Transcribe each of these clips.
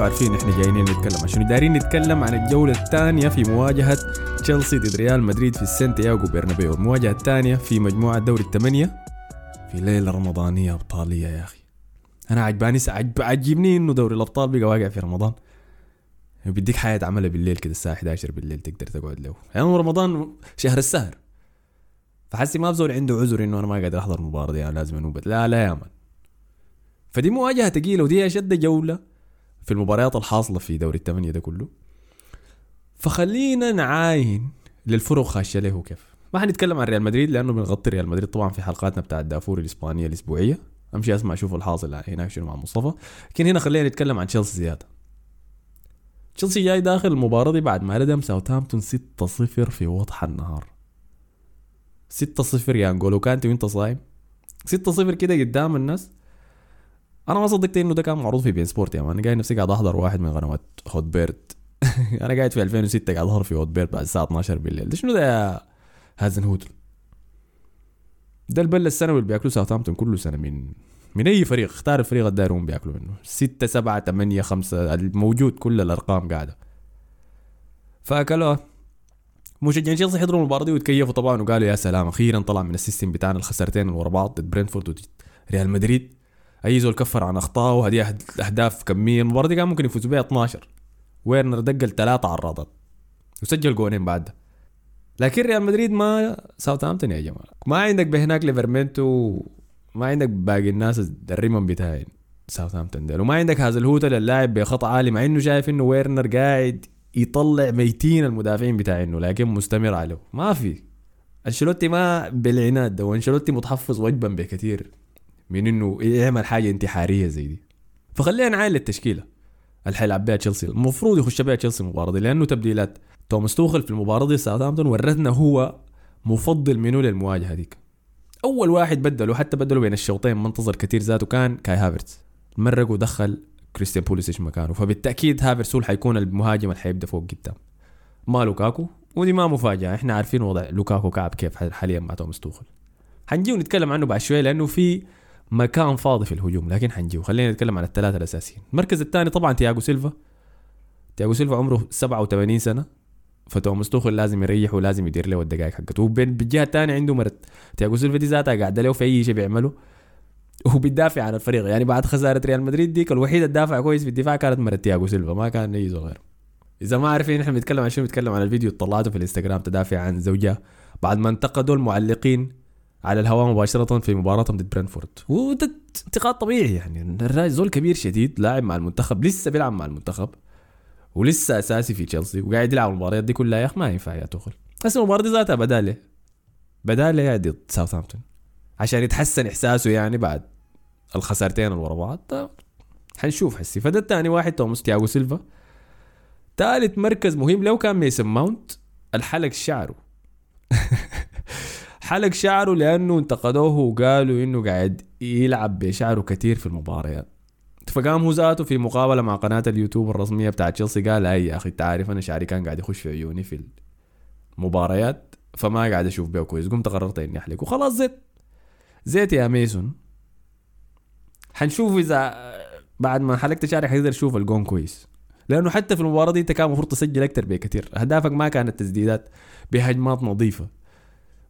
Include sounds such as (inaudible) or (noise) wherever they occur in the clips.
أنتوا عارفين إحنا جايين نتكلم عشان دايرين نتكلم عن الجولة الثانية في مواجهة تشيلسي ضد ريال مدريد في السانتياغو برنابيو. المواجهة الثانية في مجموعة دوري الثمانية في ليلة رمضانية أبطالية يا أخي. أنا عجباني عجب عجبني إنه دوري الأبطال بقى واقع في رمضان. بيديك حياة عملها بالليل كده الساعة 11 بالليل تقدر تقعد له. يعني رمضان شهر السهر. فحسي ما بزول عنده عذر إنه أنا ما قادر أحضر المباراة دي يعني لازم انوبت لا لا يا مان. فدي مواجهة ثقيلة ودي أشد جولة في المباريات الحاصلة في دوري الثمانية ده كله. فخلينا نعاين للفرق خاشة له كيف؟ ما حنتكلم عن ريال مدريد لأنه بنغطي ريال مدريد. طبعا في حلقاتنا بتاعت دافور الإسبانية الأسبوعية. أمشي أسمع أشوف الحاصل هناك شنو مع مصطفى. لكن هنا خلينا نتكلم عن تشيلسي زيادة. تشيلسي جاي داخل المباراة دي بعد ما ردم ساوثهامبتون 6-0 في وضح النهار. 6-0 يا انجولو كانت وانت صايم. 6-0 كده قدام الناس. أنا ما صدقت إنه ده كان معروض في بين سبورت يا man. قايل نفسي قاعد أحضر واحد من قنوات هوت بيرد (laughs) أنا قاعد في 2006 قاعد اظهر في هوت بيرد بعد الساعة 12 بالليل. ده شنو ده يا هازنهوتل؟ ده البله السنوي اللي بياكلوا ساوثهامبتون كل سنة من من أي فريق؟ اختار الفريق الداير هم بياكلوا منه. 6 7 8 5 الموجود كل الأرقام قاعدة. فاكلوها مشجعين تشيلسي حضروا المباراة دي وتكيفوا طبعا وقالوا يا سلام أخيرا طلع من ال system بتاعنا الخسارتين اللي ورا بعض ضد برينفورد وضد ريال مدريد. أي زول كفر عن اخطائه وهذه أهداف كمية. المباراة دي كان ممكن يفوزوا بها 12 ويرنر دقل ثلاثة عراضات وسجل جونين بعدها. لكن ريال مدريد ما ساوثهامبتون يا جماعة. ما عندك بهناك ليفرامنتو ما عندك باقي الناس الريمون بتاعين ساوثهامبتون ديل. وما عندك هازنهوتل اللاعب بخط عالي مع إنه شايف إنه ويرنر قاعد يطلع ميتين المدافعين بتاعينه لكن مستمر عليه. ما في. أنشيلوتي ما بالعناد ده وأنشيلوتي متحفظ وجبان كثير. من إنه يعمل حاجة انتحارية زي دي. فخلينا نعاين للتشكيلة. اللي حيلعب بها تشيلسي. المفروض يخش بها تشيلسي المباراة دي لأنه تبديلات توماس توخل في المباراة دي ساوثهامبتون ورتنا هو مفضل منه للمواجهة ديك أول واحد بدله حتى بدله بين الشوطين منتظر كثير ذاته كان كاي هافرتس. مرق ودخل كريستيان بوليسيش مكانه فبالتأكيد هافرتس هو حيكون المهاجم اللي حيبدا فوق قدام. ما لوكاكو ودي ما مفاجأة. إحنا عارفين وضع لوكاكو كعب كيف حاليا مع توماس توخل حنجي ونتكلم عنه بعد شوية لأنه في مكان فاضي في الهجوم لكن حنجي خلينا نتكلم عن الثلاثة الأساسيين. المركز الثاني طبعا تياغو سيلفا. تياغو سيلفا عمره 87 سنة. فتوماس توخل لازم يريح ولازم يدير له الدقائق حقته. بالجهه الثانية عنده مرت تياغو سيلفا دي ذاتها قاعدة له في أي شيء بيعمله. (laughs) وبيدافع عن الفريق. يعني بعد خسارة ريال مدريد ديك الوحيدة الدافع كويس في الدفاع كانت مرت تياغو سيلفا. ما كان أي غير إذا ما عارفين إحنا بنتكلم عن شنو بنتكلم عن الفيديو اللي طلعته في الإنستغرام تدافع عن زوجها. بعد ما انتقدوا المعلقين على الهواء مباشرة في مباراتهم ضد برنتفورد وده انتقاد طبيعي يعني. الراجل زول كبير شديد لاعب مع المنتخب لسه بيلعب مع المنتخب ولسه أساسي في تشيلسي وقاعد يلعب المباريات دي كلها. يا أخي ما ينفع يا توخل هسه المباراة دي ذاتها بداله بداله يا ضد ساوثهامبتون؟ عشان يتحسن إحساسه يعني بعد الخسارتين اللي ورا بعض. طيب، حنشوف حسي. فده الثاني واحد توماس تياغو سيلفا. ثالث مركز مهم لو كان ميسن ماونت الحلق شعره. (laughs) حلق شعره لأنه انتقدوه وقالوا إنه قاعد يلعب بشعره كثير في المباريات. فقام هو ذاته في مقابلة مع قناة اليوتيوب الرسمية بتاعت تشيلسي قال أي يا أخي أنت عارف أنا شعري كان قاعد يخش في عيوني في المباريات فما قاعد أشوف بيه كويس. قمت قررت إني احلق وخلاص زيت. زيت يا ميسون. حنشوف إذا بعد ما حلقت شعري حيقدر يشوف الجون كويس. لأنه حتى في المباراة دي انت كان المفروض تسجل أكثر بكثير أهدافك ما كانت تسديدات بهجمات نظيفة.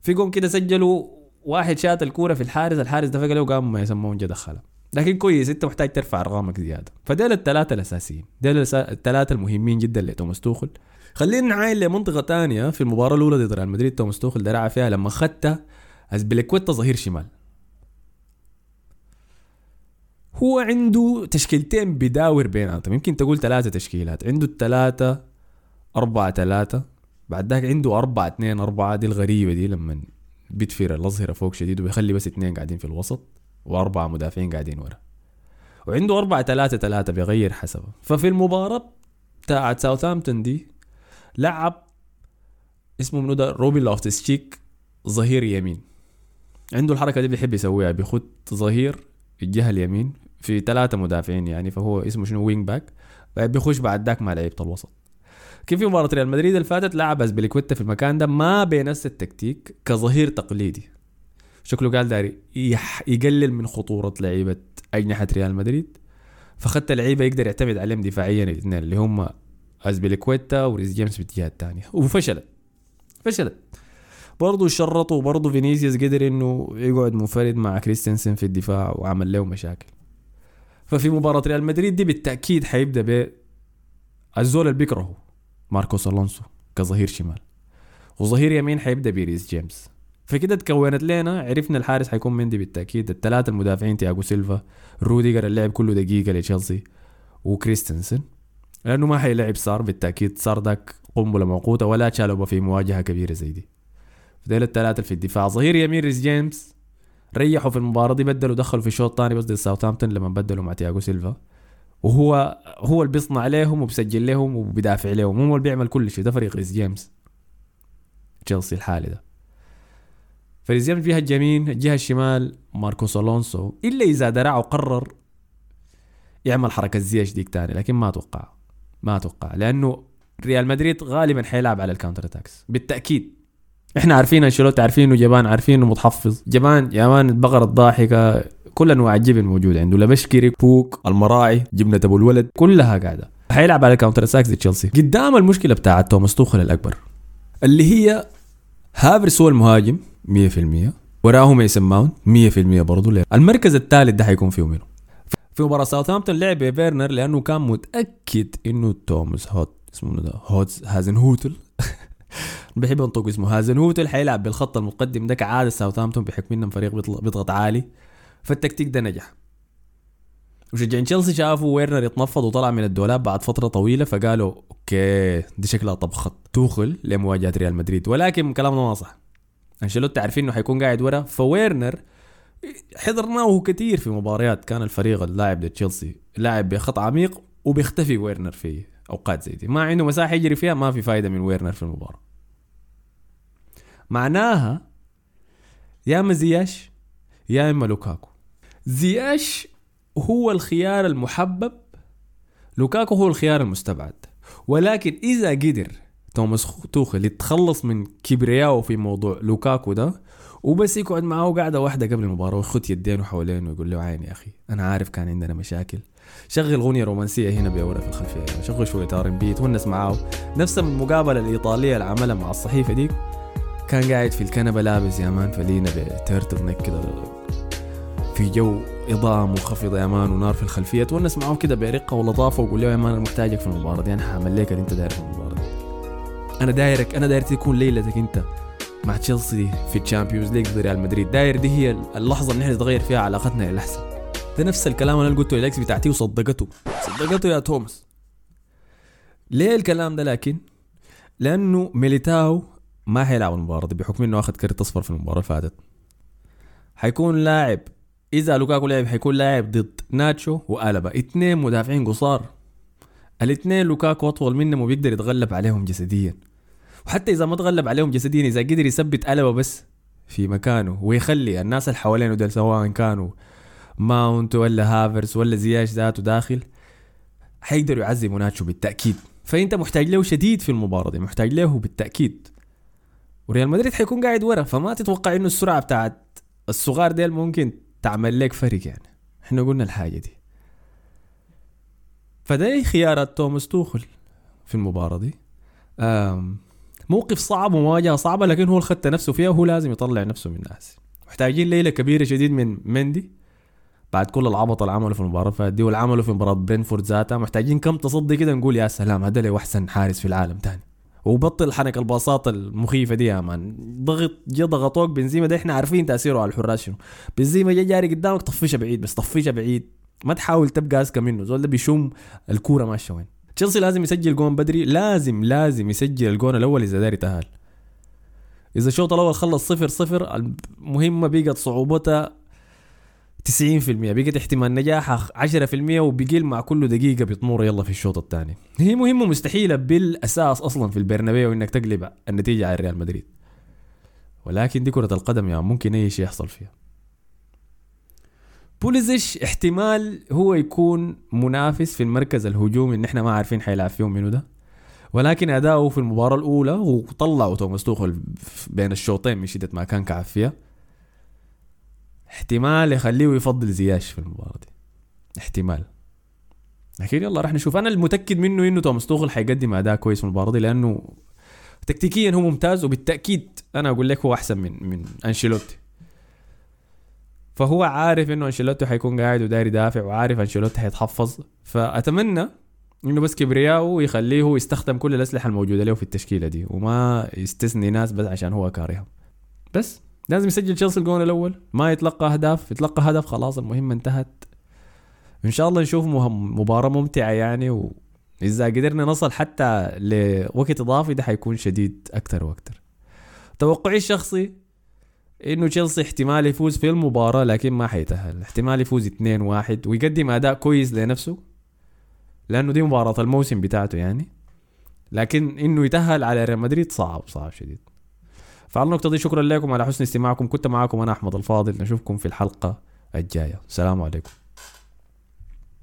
في جون كده سجلوا واحد شات الكورة في الحارس الحارس دفق له وقام ما يسمون جا دخلها لكن كويس انت محتاج ترفع أرقامك زيادة. فديل الثلاثة الأساسيين ديل الثلاثة المهمين جدا لتوماس توخل. خلينا نعاين لمنطقة ثانية في المباراة الأولى ضد ريال مدريد. توماس توخل درع فيها لما خت اسبليكويتا ظهير شمال. هو عنده تشكيلتين بداور بيناتهم. يمكن تقول ثلاثة تشكيلات. عنده الثلاثة أربعة ثلاثة بعد ذاك عنده أربعة اثنين أربعة دي الغريبة دي لما بيتفر الأظهرة فوق شديد وبيخلي بس اثنين قاعدين في الوسط وأربعة مدافعين قاعدين ورا. وعنده أربعة ثلاثة ثلاثة بيغير حسبه. ففي المباراة بتاعت ساوثامبتون دي لعب اسمه منو ده؟ روبي لوفتس ظهير يمين. عنده الحركة دي بيحب يسويها بيخت ظهير الجهة اليمين في ثلاثة مدافعين يعني فهو اسمه شنو؟ wing back بيخش بعد ذاك مع لعيبة الوسط. كيف في مباراة ريال مدريد اللي فاتت لعب أسبليكويتا في المكان ده ما بنفس التكتيك كظهير تقليدي. شكله قال داري يقلل من خطورة لعيبة أجنحة ريال مدريد. فخت لعيبة يقدر يعتمد عليهم دفاعيا الاثنين اللي هم ازبيليكويتا وريس جيمس بالجهه الثانية. وفشلت. فشلت. برضه شرطوا وبرضه فينيسيوس قدر إنه يقعد منفرد مع كريستنسن في الدفاع وعمل له مشاكل. ففي مباراة ريال مدريد دي بالتأكيد حيبدأ ب الزول اللي بيكرهه ماركوس ألونسو كظهير شمال. وظهير يمين حيبدأ بريس جيمس. فكده تكونت لنا عرفنا الحارس حيكون مندي بالتأكيد. الثلاثة المدافعين تياجو سيلفا روديجر اللعب كله دقيقة لتشيلسي وكريستنسن. لأنه ما حيلعب صار بالتأكيد. صار ذاك قنبلة موقوتة ولا تشالوبا في مواجهة كبيرة زي دي. فديل الثلاثة في الدفاع. ظهير يمين ريس جيمس ريحوا في المباراة دي بدلوا دخلوا في الشوط الثاني بس ضد ساوثهامبتون لما بدلوا مع تياجو سيلفا. وهو هو اللي بيصنع عليهم وبسجل لهم وبيدافع لهم هو اللي بيعمل كل شيء. ده فريق ريس جيمس. تشيلسي الحالي ده. فريس جيمس جهة اليمين الجهة الشمال ماركوس ألونسو. إلا إذا درع وقرر يعمل حركة زياش ديك تاني لكن ما أتوقع. ما أتوقع. لأنه ريال مدريد غالبا حيلعب على ال counter attacks بالتأكيد. إحنا عارفين أنشيلوتي عارفين إنه جبان عارفين إنه متحفظ. جبان يا man البقرة الضاحكة. كل انواع الجبن موجودة عنده لبشكري بوك المراعي جبنة أبو الولد كلها قاعدة. حيلعب على counter attacks تشيلسي. قدام المشكلة بتاعت توماس توخل الأكبر اللي هي هافرس هو المهاجم 100% وراه ميسن ماونت 100% برضه المركز الثالث ده حيكون فيه منه في مباراة ساوثهامبتون لعب فيرنر لأنه كان متأكد إنه توماس هوت اسمه ده هوتز هازن هوتل (laughs) بحب انطق اسمه. هازن هوتل حيلعب بالخط المقدم ده كعادة. ساوثهامبتون بحكم انهم فريق بيضغط عالي. فالتكتيك ده نجح. مشجعين تشيلسي شافوا ويرنر يتنفض وطلع من الدولاب بعد فترة طويلة فقالوا okay دي شكلها طبخت توخل لمواجهة ريال مدريد. ولكن كلامنا ما صح أنشيلوتي عارفين إنه حيكون قاعد ورا فويرنر حضرناه كثير في مباريات كان الفريق اللاعب لتشيلسي لاعب بخط عميق وبيختفي ويرنر في أوقات زي دي. ما عنده مساحة يجري فيها ما في فايدة من ويرنر في المباراة. معناها يا اما زياش يا إما لوكاكو. زياش هو الخيار المحبب؟ لوكاكو هو الخيار المستبعد. ولكن إذا قدر توماس توخل يتخلص من كبرياءه في موضوع لوكاكو ده وبس يقعد معاه قاعدة واحدة قبل المباراة ويخت يدينه حوالينه ويقول له عيني يا أخي أنا عارف كان عندنا مشاكل. شغل أغنية رومانسية هنا بيورا في الخلفية شغل شوية R&B تونس معاه. نفس المقابلة الإيطالية اللي عملها مع الصحيفة ديك كان قاعد في الكنبة لابس يا man فنيلة ب turtle neck كده. في جو إضاءة منخفضة يا man ونار في الخلفية. تونس معاه كده برقة ولطافة وقول له يا man أنا محتاجك في المباراة. دي أنا حعمل لك اللي أنت داير في المباراة. دي أنا دايرك أنا داير تكون ليلتك أنت مع تشيلسي في ال Champions League ضد ريال مدريد. داير دي هي اللحظة اللي إحنا نتغير فيها علاقتنا إلى الأحسن ده نفس الكلام اللي قلته ل ex بتاعتي وصدقته. صدقته يا توماس. ليه الكلام ده؟ لكن لأنه ميليتاو ما حيلعب المباراة دي بحكم إنه أخذ كرت أصفر في المباراة اللي فاتت. حيكون لاعب إذا لوكاكو لعب حيكون لاعب ضد ناتشو والبا اثنين مدافعين قصار. الاثنين لوكاكو أطول منهم وبيقدر يتغلب عليهم جسديا. وحتى إذا ما تغلب عليهم جسديا إذا قدر يثبت البا بس في مكانه ويخلي الناس اللي حوالينه دول سواء كانوا ماونت ولا هافرز ولا زياش ذاته داخل حيقدروا يعزموا ناتشو بالتأكيد. فأنت محتاج له شديد في المباراة دي محتاج له بالتأكيد. وريال مدريد حيكون قاعد ورا فما تتوقع إنه السرعة بتاعت الصغار ديل ممكن تعمل لك فرق يعني. إحنا قلنا الحاجة دي. فده خيارات توماس توخل في المباراة دي. موقف صعب ومواجهة صعبة لكن هو الخط نفسه فيها وهو لازم يطلع نفسه من الناس. محتاجين ليلة كبيرة شديد من مندي بعد كل العبط اللي عمله في المباراة. فاتت دي واللي عمله في مباراة برينفورد ذاتها. محتاجين كم تصدي كده نقول يا سلام هذا لي أحسن حارس في العالم تاني. وبطل حنك الباصات المخيفة دي يا man. ضغط جا ضغطوك بنزيما ده إحنا عارفين تأثيره على الحراس شنو. بنزيما جا جاري قدامك طفشها بعيد بس طفشها بعيد. ما تحاول تبقى أذكى منه. زول ده بيشم الكورة ماشية وين. تشيلسي لازم يسجل جون بدري. لازم لازم يسجل الجون الأول إذا داري تأهل. إذا الشوط الأول خلص صفر صفر المهمة بقت صعوبتها 90% بقت احتمال نجاحها 10% وبيقل مع كل دقيقة بتمر يلا في الشوط الثاني. هي مهمة مستحيله بالأساس أصلا في البرنابيو إنك تقلب النتيجة على ريال مدريد. ولكن دي كرة القدم يا ممكن أي شيء يحصل فيها. بوليزيش احتمال هو يكون منافس في المركز الهجومي ان إحنا ما عارفين حيلعب فيهم منو ده. ولكن أداؤه في المباراة الأولى وطلعوا توماس توخل بين الشوطين من شدة ما كان كعب فيها احتمال يخليه يفضل زياش في المباراة دي. احتمال. لكن يلا راح نشوف. أنا المتأكد منه إنه توماس توخل حيقدم أداء كويس في المباراة دي لأنه تكتيكيا هو ممتاز وبالتأكيد أنا أقول لك هو أحسن من من أنشيلوتي. فهو عارف إنه أنشيلوتي حيكون قاعد وداير يدافع وعارف أنشيلوتي حيتحفظ. فأتمنى إنه بس كبرياءه يخليه يستخدم كل الأسلحة الموجودة له في التشكيلة دي وما يستثني ناس بس عشان هو كارههم. بس. لازم يسجل تشيلسي الجون الأول. ما يتلقى أهداف. يتلقى هدف خلاص المهمه انتهت. إن شاء الله نشوف مباراة ممتعة يعني واذا قدرنا نصل حتى لوقت إضافي ده حيكون شديد أكثر وأكثر. توقعي الشخصي إنه تشيلسي احتمال يفوز في المباراة لكن ما حيتأهل. احتمال يفوز 2-1 ويقدم أداء كويس لنفسه لأنه دي مباراة الموسم بتاعته يعني. لكن إنه يتأهل على ريال مدريد صعب صعب شديد. فعلى النقطة دي شكرا لكم على حسن استماعكم كنت معكم أنا أحمد الفاضل نشوفكم في الحلقة الجاية. السلام عليكم.